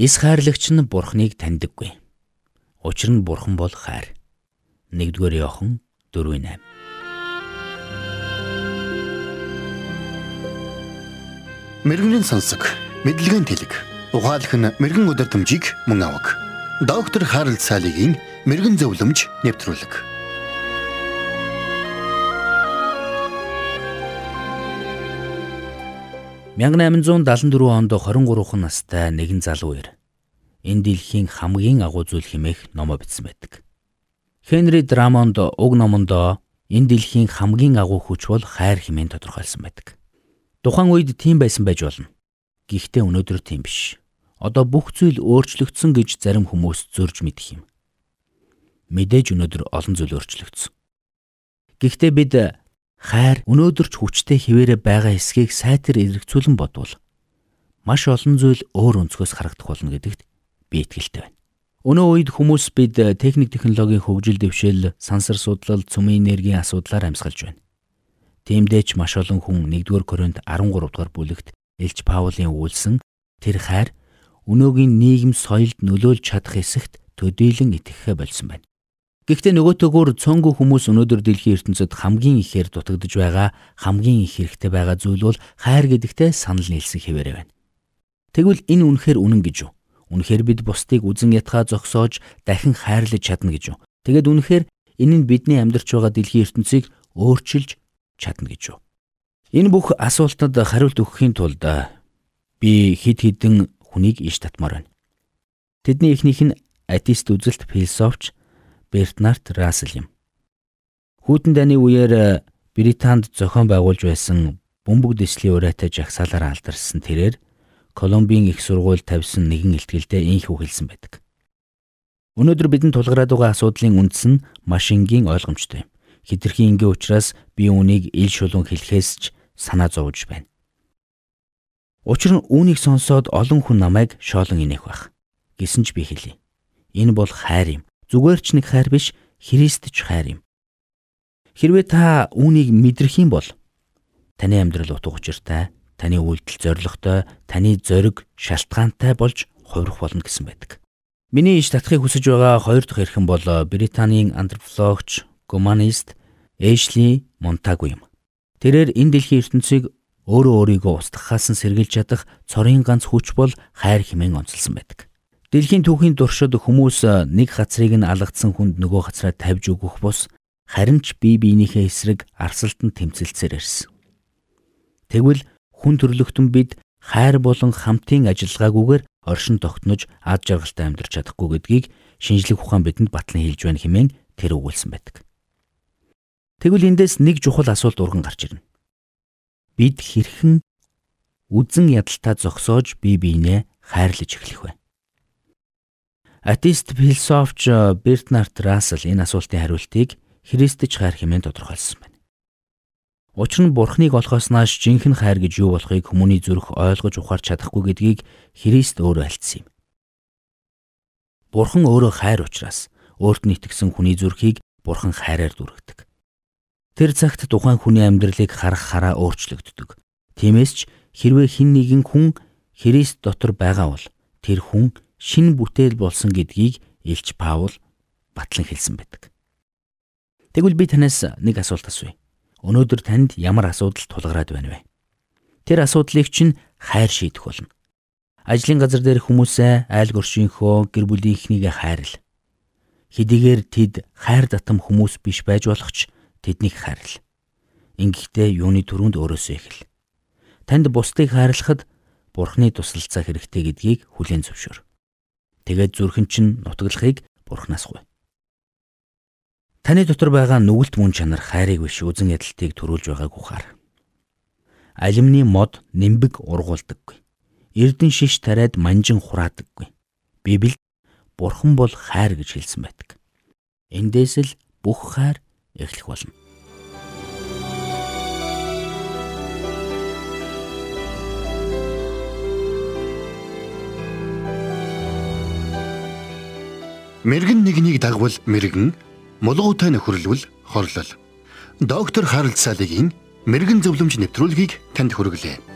Эс хайрлагч нь Бурхныг таньдаггүй. Учир нь Бурхан бол хайр. 1-р Иохан 4:8. Мэргэний сонсог, мэдлэгийн тэлэг. Ухаалх нь мэрэгэн өдөр төмжийг мөн авах. Доктор Харалт цаалогийн мэрэгэн зөвлөмж нэвтрүүлэг. Мянган 874 онд 23 настай нэгэн залуу ир. Энэ дэлхийн хамгийн агуу зүйл хэмээх номоо бичсэн байдаг. Хенри Драмонд уг номондоо энэ дэлхийн хамгийн агуу хүч бол хайр хэмээн тодорхойлсон байдаг. Тухайн үед тийм байсан байж болно. Гэхдээ өнөөдөр тийм биш. Одоо бүх зүйл өөрчлөгдсөн гэж зарим хүмүүс зөрж мэдэх юм. Мэдээж өнөөдөр олон зүйл өөрчлөгдсөн. Гэхдээ бид хайр өнөөдөр ч хүчтэй хിവэрэ байгаа эсхийг сайтар эргцүүлэн бодвол маш олон зүйл өөр өнцгөөс харагдах болно гэдэгт би итгэлтэй байна. Өнөө үед хүмүүс бид э, техник технологийн хөгжил дэвшил, сансар судлал, цөмийн энергийн асуудлаар амьсгалж байна. Тиймдээ ч маш олон хүн 1-р Коринт 13 дугаар бүлэгт Илч Паулийн үйлсэн тэр хайр өнөөгийн нийгэм соёлд нөлөөлж чадах эсэхт төдийлөн итгэхэ болсон байна. Гэхдээ нөгөөтөөгөр цөөнгөө хүмүүс өнөөдөр дэлхийн ертөнцид хамгийн ихээр дутагдж байгаа, хамгийн их хэрэгтэй байгаа зүйл бол хайр гэдэгтээ санал нийлсэн хэвээрээ байна. Тэгвэл энэ үнэхээр үнэн гэж юу? Үнэхээр бид бусдыг үзен ятгаа зогсоож дахин хайрлаж чадна гэж юу? Тэгэд үнэхээр энэ нь бидний амьдарч байгаа дэлхийн ертөнцийг өөрчилж чадна гэж юу? Энэ бүх асуултад хариулт өгөхийн тулд би хид хідэн хүнийг иш татмаар байна. Тэдний эхнийх нь атеист үзэлт философч Бернард Рассел юм. Хүйтэн дайны үеэр Британд зохион байгуулж байсан бөмбөг дэслийн урайтай жагсаалаар алдарсан тэрээр Колумбийн их сургууль тавьсан нэгэн ихтгэлдээ ийхүү хэлсэн байдаг. Өнөөдөр бидэнд тулгараад байгаа асуудлын үндэс нь маш энгийн ойлгомжтой юм. Хитрхийн энгийн учраас би үүнийг ил шулуун хэлэхээс ч санаа зовж байна. Учир нь үүнийг сонсоод олон хүн намайг шоолон инех байх. Гэсэн ч би хэлье. Энэ бол хайр юм. Зүгээр ч нэг хайр биш, Христ ч хайр юм. Хэрвээ та үүнийг мэдрэх юм бол таны амьдрал утга учиртай, таны үйлдэл зоригтой, таны зориг шалтгаантай болж хувирах болно гэсэн байдаг. Миний иш татахыг хүсэж байгаа хоёр дахь эрхэм бол Британийн антропологч, гуманист Эшли Монтагу юм. Тэрээр энэ дэлхийн ертөнцийг өөрөө өөрийгөө устгахаас нь сэргийлж чадах цорын ганц хүч бол хайр хэмээн онцлсан байдаг. Дэлхийн түүхийн туршид хүмүүс нэг газрыг нь алгадсан хүнд нөгөө газраа тавьж өгөх бус харин ч бие биенийхээ эсрэг арсалтанд тэмцэлцээр ирсэн. Тэгвэл хүн төрлөختөн бид хайр болон хамтын ажиллагаагүйгээр оршин тогтнож ад жаргалтай амьдрч чадахгүй гэдгийг шинжлэх ухаан бидэнд батлан хэлж байна хэмээн тэр өгүүлсэн байдаг. Тэгвэл эндээс нэг чухал асуулт урган гарч ирнэ. Бид хэрхэн үзэн ядалтаа зогсоож бие биенээ хайрлаж эхлэх вэ? Атеист философч Бернард Рассел энэ асуултын хариултыг Христч хайр хэмээн тодорхойлсон байна. Учир нь Бурхныг олохоос нааш жинхэнэ хайр гэж юу болохыг хүмүүний зүрх ойлгож ухаарч чадахгүй гэдгийг Христ өөрөө альцсан юм. Бурхан өөрөө хайр учраас өөрт нь итгэсэн хүний зүрхийг Бурхан хайраар дүргдэг. Тэр цагт тухайн хүний амьдралыг харах хараа өөрчлөгддөг. Тиймээс ч хэрвээ хэн нэгэн хүн Христ дотор байгаа бол тэр хүн шин бүтээл болсон гэдгийг Илч Паул батлан хэлсэн байдаг. Тэгвэл би танаас нэг асуулт асууя. Өнөөдөр танд ямар асуудал тулгараад байна вэ? Тэр асуудлыг чинь хайр шийдэх болно. Ажлын газар дээр хүмүүсээ айл гөршийнхөө гэр бүлийнхнийгээ хайрл. Хэдийгээр тэд хайр татам хүмүүс биш байж болох ч тэднийг хайрл. Ингэхдээ юуны төрөнд өөрөөсөө эхэл. Танд бусдыг хайрлахад Бурхны тусалцаа хэрэгтэй гэдгийг хүлээн зөвшөөр. Тэгээд зүрхэн чинь нутаглахыг Бурханаас гуй. Таны дотор байгаа нүгэлт мөн чанар хайрыг биш үзен ядалтыг төрүүлж байгааг ухаар. Алимны мод нимбэг ургуулдаггүй. Эрдэн шиш тариад манжин хураадаггүй. Библиэд Бурхан бол хайр гэж хэлсэн байдаг. Эндээс л бүх хайр эхлэх болно. Мэргэн нэгнийг дагвал мэргэн Мулгуутай нөхөрлөл хорлол. Доктор Харалт Салигийн мэрэгэн зөвлөмж нэвтрүүлгийг танд хүргэлээ.